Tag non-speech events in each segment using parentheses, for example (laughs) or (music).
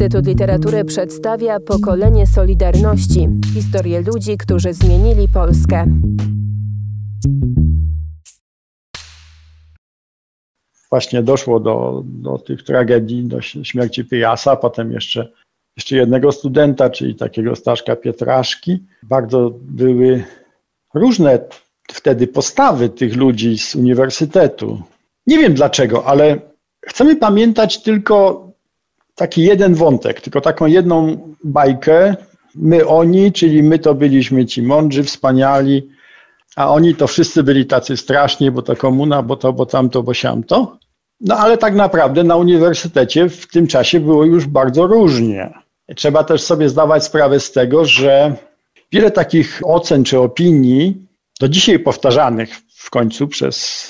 Instytut Literatury przedstawia pokolenie Solidarności historię ludzi, którzy zmienili Polskę. Właśnie doszło do, do tych tragedii, do śmierci Pyjasa, potem jeszcze, jeszcze jednego studenta, czyli takiego Staszka Pietraszki. Bardzo były różne wtedy postawy tych ludzi z uniwersytetu. Nie wiem dlaczego, ale chcemy pamiętać tylko taki jeden wątek, tylko taką jedną bajkę. My, oni, czyli my to byliśmy ci mądrzy, wspaniali, a oni to wszyscy byli tacy straszni, bo to komuna, bo to, bo tamto, bo siamto. No ale tak naprawdę na uniwersytecie w tym czasie było już bardzo różnie. Trzeba też sobie zdawać sprawę z tego, że wiele takich ocen czy opinii, do dzisiaj powtarzanych w końcu przez,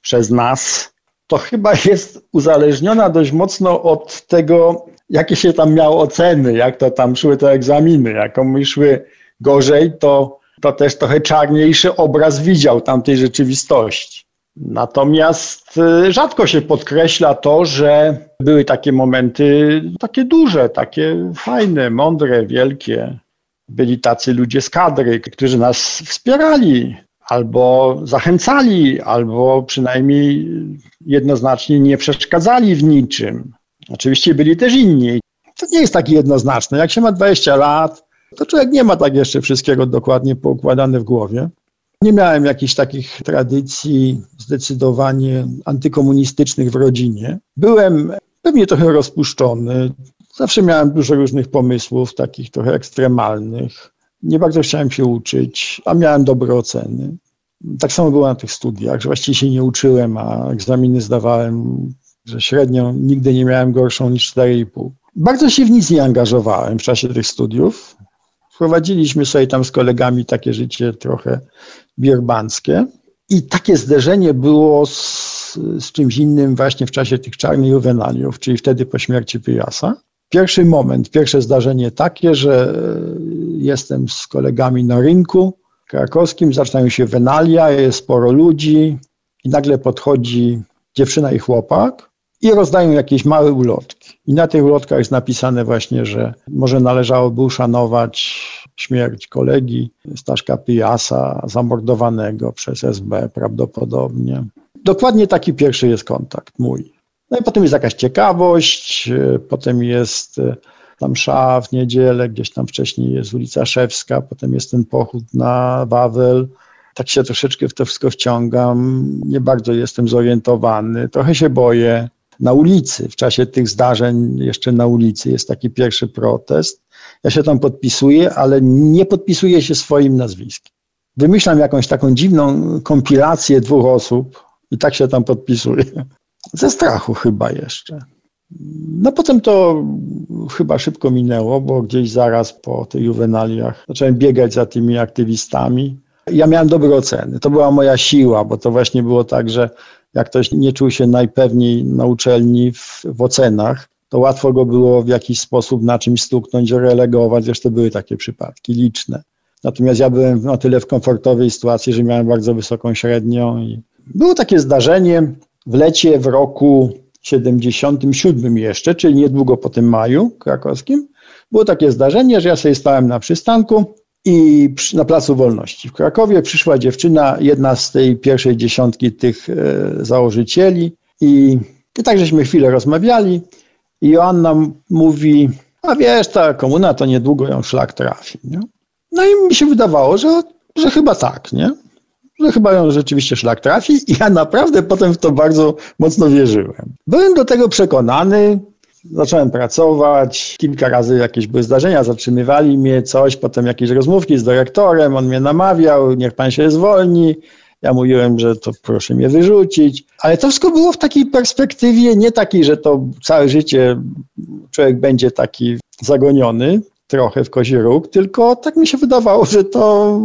przez nas, to chyba jest uzależniona dość mocno od tego, jakie się tam miało oceny, jak to tam szły te egzaminy. Jak komuś szły gorzej, to, to też trochę czarniejszy obraz widział tamtej rzeczywistości. Natomiast y, rzadko się podkreśla to, że były takie momenty takie duże, takie fajne, mądre, wielkie. Byli tacy ludzie z kadry, którzy nas wspierali, albo zachęcali, albo przynajmniej jednoznacznie nie przeszkadzali w niczym. Oczywiście byli też inni. To nie jest tak jednoznaczne. Jak się ma 20 lat, to człowiek nie ma tak jeszcze wszystkiego dokładnie poukładane w głowie. Nie miałem jakichś takich tradycji zdecydowanie antykomunistycznych w rodzinie. Byłem pewnie trochę rozpuszczony. Zawsze miałem dużo różnych pomysłów, takich trochę ekstremalnych. Nie bardzo chciałem się uczyć, a miałem dobre oceny. Tak samo było na tych studiach, że właściwie się nie uczyłem, a egzaminy zdawałem, że średnio nigdy nie miałem gorszą niż 4,5. Bardzo się w nic nie angażowałem w czasie tych studiów. Wprowadziliśmy sobie tam z kolegami takie życie trochę bierbanckie. I takie zderzenie było z, z czymś innym właśnie w czasie tych czarnych juwenaliów, czyli wtedy po śmierci Pyjasa. Pierwszy moment, pierwsze zdarzenie takie, że jestem z kolegami na rynku krakowskim, zaczynają się wenalia, jest sporo ludzi i nagle podchodzi dziewczyna i chłopak i rozdają jakieś małe ulotki. I na tych ulotkach jest napisane właśnie, że może należałoby uszanować śmierć kolegi Staszka Pyjasa, zamordowanego przez SB prawdopodobnie. Dokładnie taki pierwszy jest kontakt mój. No i potem jest jakaś ciekawość, potem jest tam msza w niedzielę, gdzieś tam wcześniej jest ulica Szewska, potem jest ten pochód na Wawel. Tak się troszeczkę w to wszystko wciągam, nie bardzo jestem zorientowany, trochę się boję. Na ulicy, w czasie tych zdarzeń, jeszcze na ulicy jest taki pierwszy protest. Ja się tam podpisuję, ale nie podpisuję się swoim nazwiskiem. Wymyślam jakąś taką dziwną kompilację dwóch osób i tak się tam podpisuję. Ze strachu chyba jeszcze. No potem to chyba szybko minęło, bo gdzieś zaraz po tych juwenaliach zacząłem biegać za tymi aktywistami. Ja miałem dobre oceny. To była moja siła, bo to właśnie było tak, że jak ktoś nie czuł się najpewniej na uczelni w, w ocenach, to łatwo go było w jakiś sposób na czymś stuknąć, relegować. Zresztą były takie przypadki liczne. Natomiast ja byłem na tyle w komfortowej sytuacji, że miałem bardzo wysoką średnią. I było takie zdarzenie w lecie w roku 77 jeszcze, czyli niedługo po tym maju krakowskim, było takie zdarzenie, że ja sobie stałem na przystanku i na Placu Wolności w Krakowie przyszła dziewczyna, jedna z tej pierwszej dziesiątki tych e, założycieli i, i tak żeśmy chwilę rozmawiali i Joanna mówi, a wiesz, ta komuna to niedługo ją szlak trafi. Nie? No i mi się wydawało, że, że chyba tak, nie? Że chyba ją rzeczywiście szlak trafi i ja naprawdę potem w to bardzo mocno wierzyłem. Byłem do tego przekonany, zacząłem pracować, kilka razy jakieś były zdarzenia, zatrzymywali mnie, coś, potem jakieś rozmówki z dyrektorem, on mnie namawiał, niech pan się zwolni, ja mówiłem, że to proszę mnie wyrzucić, ale to wszystko było w takiej perspektywie, nie takiej, że to całe życie człowiek będzie taki zagoniony, trochę w kozi róg, tylko tak mi się wydawało, że to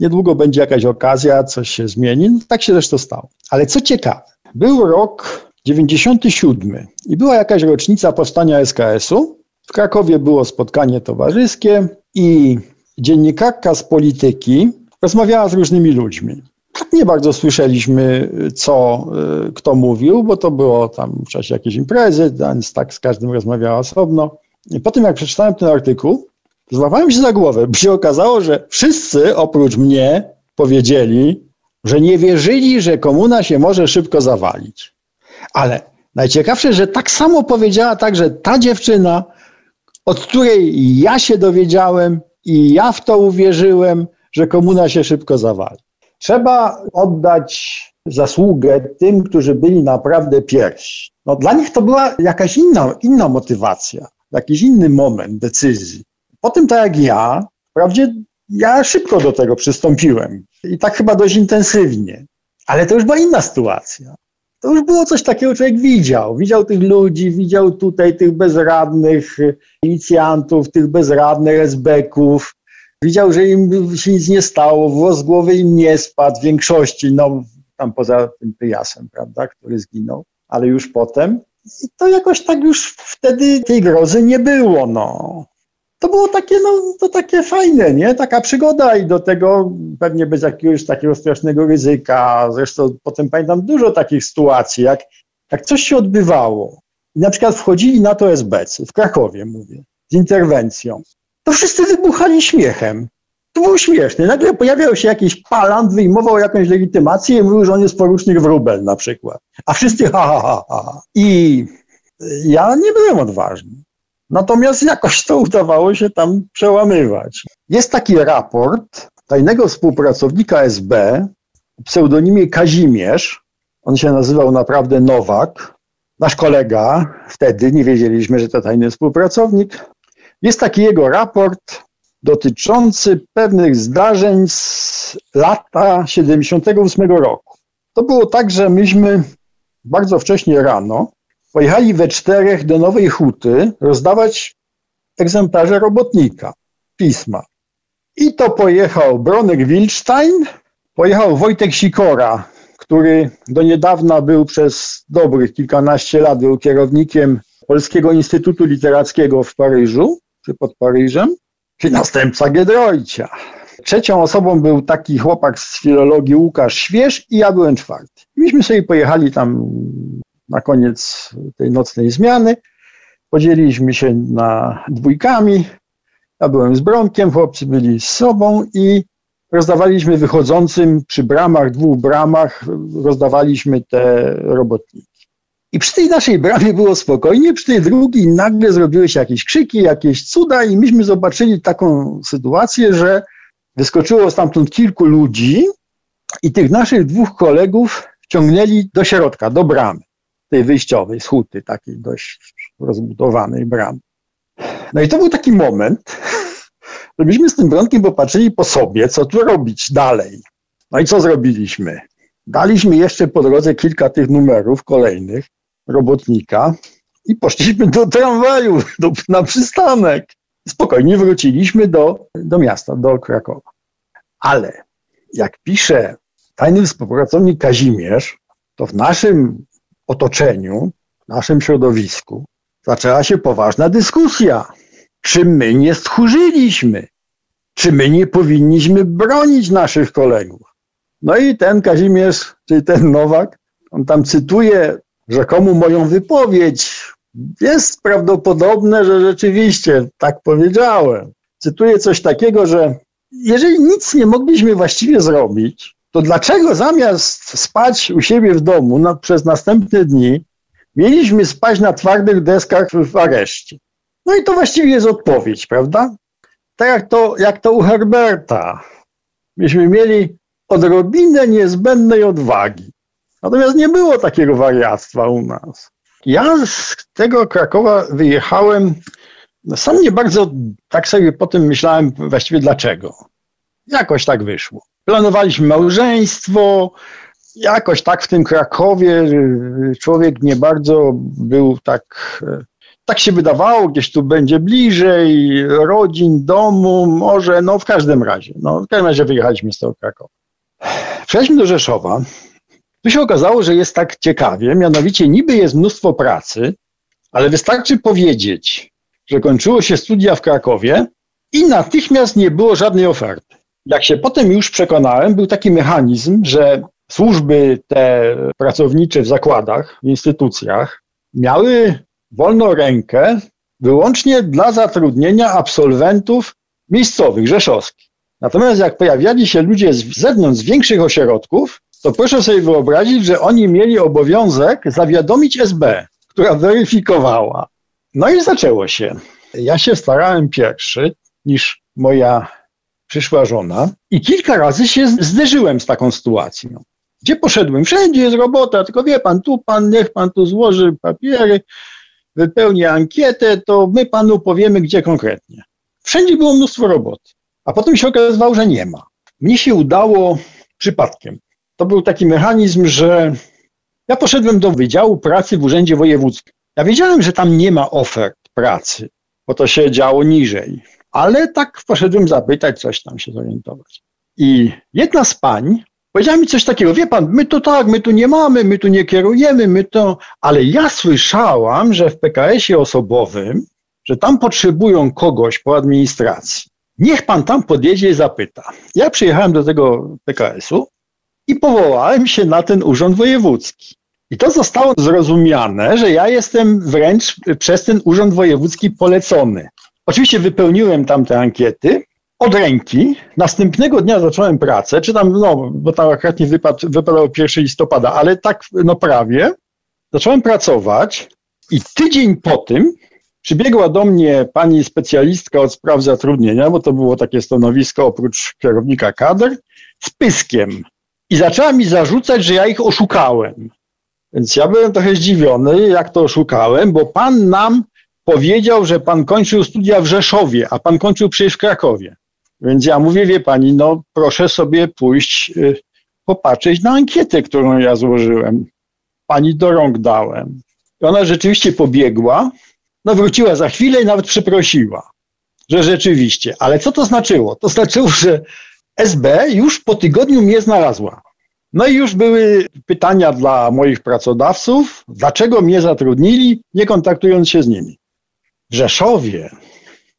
niedługo będzie jakaś okazja, coś się zmieni. No, tak się zresztą stało. Ale co ciekawe, był rok 97 i była jakaś rocznica powstania SKS-u. W Krakowie było spotkanie towarzyskie i dziennikarka z polityki rozmawiała z różnymi ludźmi. Tak nie bardzo słyszeliśmy, co y, kto mówił, bo to było tam w czasie jakiejś imprezy, więc tak z każdym rozmawiała osobno. I po tym, jak przeczytałem ten artykuł, złapałem się za głowę, bo się okazało, że wszyscy oprócz mnie powiedzieli, że nie wierzyli, że komuna się może szybko zawalić. Ale najciekawsze, że tak samo powiedziała także ta dziewczyna, od której ja się dowiedziałem i ja w to uwierzyłem, że komuna się szybko zawali. Trzeba oddać zasługę tym, którzy byli naprawdę pierwsi. No, dla nich to była jakaś inna, inna motywacja, jakiś inny moment decyzji. Potem tak jak ja, wprawdzie ja szybko do tego przystąpiłem i tak chyba dość intensywnie, ale to już była inna sytuacja. To już było coś takiego, człowiek widział. Widział tych ludzi, widział tutaj tych bezradnych inicjantów, tych bezradnych esbeków. Widział, że im się nic nie stało, włos z głowy im nie spadł w większości, no tam poza tym Pyjasem, prawda, który zginął, ale już potem. I to jakoś tak już wtedy tej grozy nie było, no to było takie, no, to takie fajne, nie? Taka przygoda i do tego pewnie bez jakiegoś takiego strasznego ryzyka. Zresztą potem pamiętam dużo takich sytuacji, jak, jak coś się odbywało i na przykład wchodzili na to SBC, w Krakowie mówię, z interwencją, to wszyscy wybuchali śmiechem. To było śmieszne. Nagle pojawiał się jakiś palant, wyjmował jakąś legitymację i mówił, że on jest porucznik wróbel na przykład. A wszyscy ha, ha, ha, ha. I ja nie byłem odważny. Natomiast jakoś to udawało się tam przełamywać. Jest taki raport tajnego współpracownika SB o pseudonimie Kazimierz. On się nazywał naprawdę Nowak. Nasz kolega, wtedy nie wiedzieliśmy, że to tajny współpracownik. Jest taki jego raport dotyczący pewnych zdarzeń z lata 78 roku. To było tak, że myśmy bardzo wcześnie rano Pojechali we czterech do Nowej Huty rozdawać egzemplarze robotnika, pisma. I to pojechał Bronek Wilstein, pojechał Wojtek Sikora, który do niedawna był przez dobrych kilkanaście lat był kierownikiem Polskiego Instytutu Literackiego w Paryżu, czy pod Paryżem, czy następca Giedroycia. Trzecią osobą był taki chłopak z filologii Łukasz Śwież i ja byłem czwarty. Myśmy sobie pojechali tam na koniec tej nocnej zmiany. Podzieliliśmy się na dwójkami. Ja byłem z Bronkiem, chłopcy byli z sobą i rozdawaliśmy wychodzącym przy bramach, dwóch bramach, rozdawaliśmy te robotniki. I przy tej naszej bramie było spokojnie, przy tej drugiej nagle zrobiły się jakieś krzyki, jakieś cuda i myśmy zobaczyli taką sytuację, że wyskoczyło stamtąd kilku ludzi i tych naszych dwóch kolegów wciągnęli do środka, do bramy tej wyjściowej, z huty, takiej dość rozbudowanej bramy. No i to był taki moment, (laughs) żebyśmy z tym Bronkiem popatrzyli po sobie, co tu robić dalej. No i co zrobiliśmy? Daliśmy jeszcze po drodze kilka tych numerów kolejnych robotnika i poszliśmy do tramwaju, (laughs) do, na przystanek. Spokojnie wróciliśmy do, do miasta, do Krakowa. Ale jak pisze tajny współpracownik Kazimierz, to w naszym otoczeniu, w naszym środowisku, zaczęła się poważna dyskusja. Czy my nie stchórzyliśmy? Czy my nie powinniśmy bronić naszych kolegów? No i ten Kazimierz, czyli ten Nowak, on tam cytuje rzekomo moją wypowiedź. Jest prawdopodobne, że rzeczywiście tak powiedziałem. Cytuję coś takiego, że jeżeli nic nie mogliśmy właściwie zrobić, to dlaczego zamiast spać u siebie w domu na, przez następne dni, mieliśmy spać na twardych deskach w, areszcie? No i to właściwie jest odpowiedź, prawda? Tak jak to, jak to u Herberta. Myśmy mieli odrobinę niezbędnej odwagi. Natomiast nie było takiego wariactwa u nas. Ja z tego Krakowa wyjechałem, no sam nie bardzo, tak sobie potem myślałem właściwie dlaczego. Jakoś tak wyszło. Planowaliśmy małżeństwo, jakoś tak w tym Krakowie człowiek nie bardzo był tak, tak się wydawało, gdzieś tu będzie bliżej, rodzin, domu, może, no w każdym razie, no w każdym razie wyjechaliśmy z tego Krakowa. Przejdźmy do Rzeszowa. Tu się okazało, że jest tak ciekawie, mianowicie niby jest mnóstwo pracy, ale wystarczy powiedzieć, że kończyło się studia w Krakowie i natychmiast nie było żadnej oferty. Jak się potem już przekonałem, był taki mechanizm, że służby te pracownicze w zakładach, w instytucjach miały wolną rękę wyłącznie dla zatrudnienia absolwentów miejscowych, rzeszowskich. Natomiast jak pojawiali się ludzie z zewnątrz, z większych ośrodków, to proszę sobie wyobrazić, że oni mieli obowiązek zawiadomić SB, która weryfikowała. No i zaczęło się. Ja się starałem pierwszy niż moja przyszła żona i kilka razy się zderzyłem z taką sytuacją. Gdzie poszedłem? Wszędzie jest robota, tylko wie pan, tu pan, niech pan tu złoży papiery, wypełni ankietę, to my panu powiemy, gdzie konkretnie. Wszędzie było mnóstwo roboty, a potem się okazywało, że nie ma. Mnie się udało przypadkiem. To był taki mechanizm, że ja poszedłem do Wydziału Pracy w Urzędzie Wojewódzkim. Ja wiedziałem, że tam nie ma ofert pracy, bo to się działo niżej, ale tak poszedłem zapytać, coś tam się zorientować. I jedna z pań powiedziała mi coś takiego, wie pan, my to tak, my tu nie mamy, my tu nie kierujemy, my to, ale ja słyszałam, że w PKS-ie osobowym, że tam potrzebują kogoś po administracji. Niech pan tam podjedzie i zapyta. Ja przyjechałem do tego PKS-u i powołałem się na ten urząd wojewódzki. I to zostało zrozumiane, że ja jestem wręcz przez ten urząd wojewódzki polecony. Oczywiście wypełniłem tam te ankiety od ręki. Następnego dnia zacząłem pracę, czy tam, no, bo tam akurat nie wypadł, wypadał 1 listopada, ale tak, no prawie. Zacząłem pracować i tydzień po tym przybiegła do mnie pani specjalistka od spraw zatrudnienia, bo to było takie stanowisko oprócz kierownika kadr, z pyskiem. I zaczęła mi zarzucać, że ja ich oszukałem. Więc ja byłem trochę zdziwiony, jak to oszukałem, bo pan nam powiedział, że pan kończył studia w Rzeszowie, a pan kończył przecież w Krakowie. Więc ja mówię, wie pani, no proszę sobie pójść y, popatrzeć na ankietę, którą ja złożyłem. Pani do rąk dałem. I ona rzeczywiście pobiegła, no wróciła za chwilę i nawet przeprosiła, że rzeczywiście. Ale co to znaczyło? To znaczyło, że SB już po tygodniu mnie znalazła. No i już były pytania dla moich pracodawców, dlaczego mnie zatrudnili, nie kontaktując się z nimi. W Rzeszowie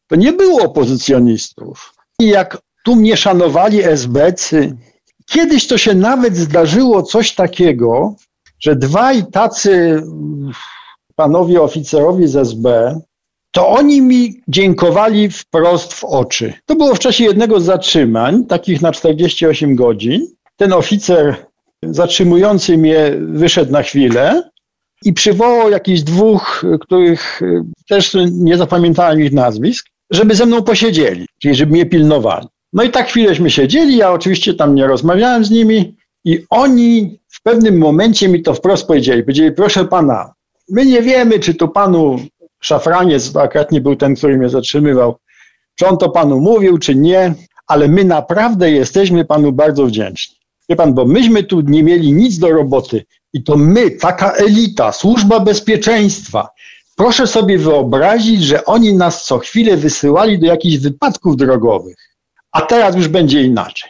to nie było opozycjonistów. I jak tu mnie szanowali SBcy, kiedyś to się nawet zdarzyło coś takiego, że dwaj tacy panowie oficerowie z SB, to oni mi dziękowali wprost w oczy. To było w czasie jednego z zatrzymań, takich na 48 godzin. Ten oficer zatrzymujący mnie wyszedł na chwilę i przywołał jakichś dwóch, których też nie zapamiętałem ich nazwisk, żeby ze mną posiedzieli, czyli żeby mnie pilnowali. No i tak chwilęśmy siedzieli, ja oczywiście tam nie rozmawiałem z nimi i oni w pewnym momencie mi to wprost powiedzieli. Powiedzieli, proszę pana, my nie wiemy, czy to panu szafraniec, to akurat nie był ten, który mnie zatrzymywał, czy on to panu mówił, czy nie, ale my naprawdę jesteśmy panu bardzo wdzięczni. Wie pan, bo myśmy tu nie mieli nic do roboty i to my, taka elita, służba bezpieczeństwa. Proszę sobie wyobrazić, że oni nas co chwilę wysyłali do jakichś wypadków drogowych, a teraz już będzie inaczej.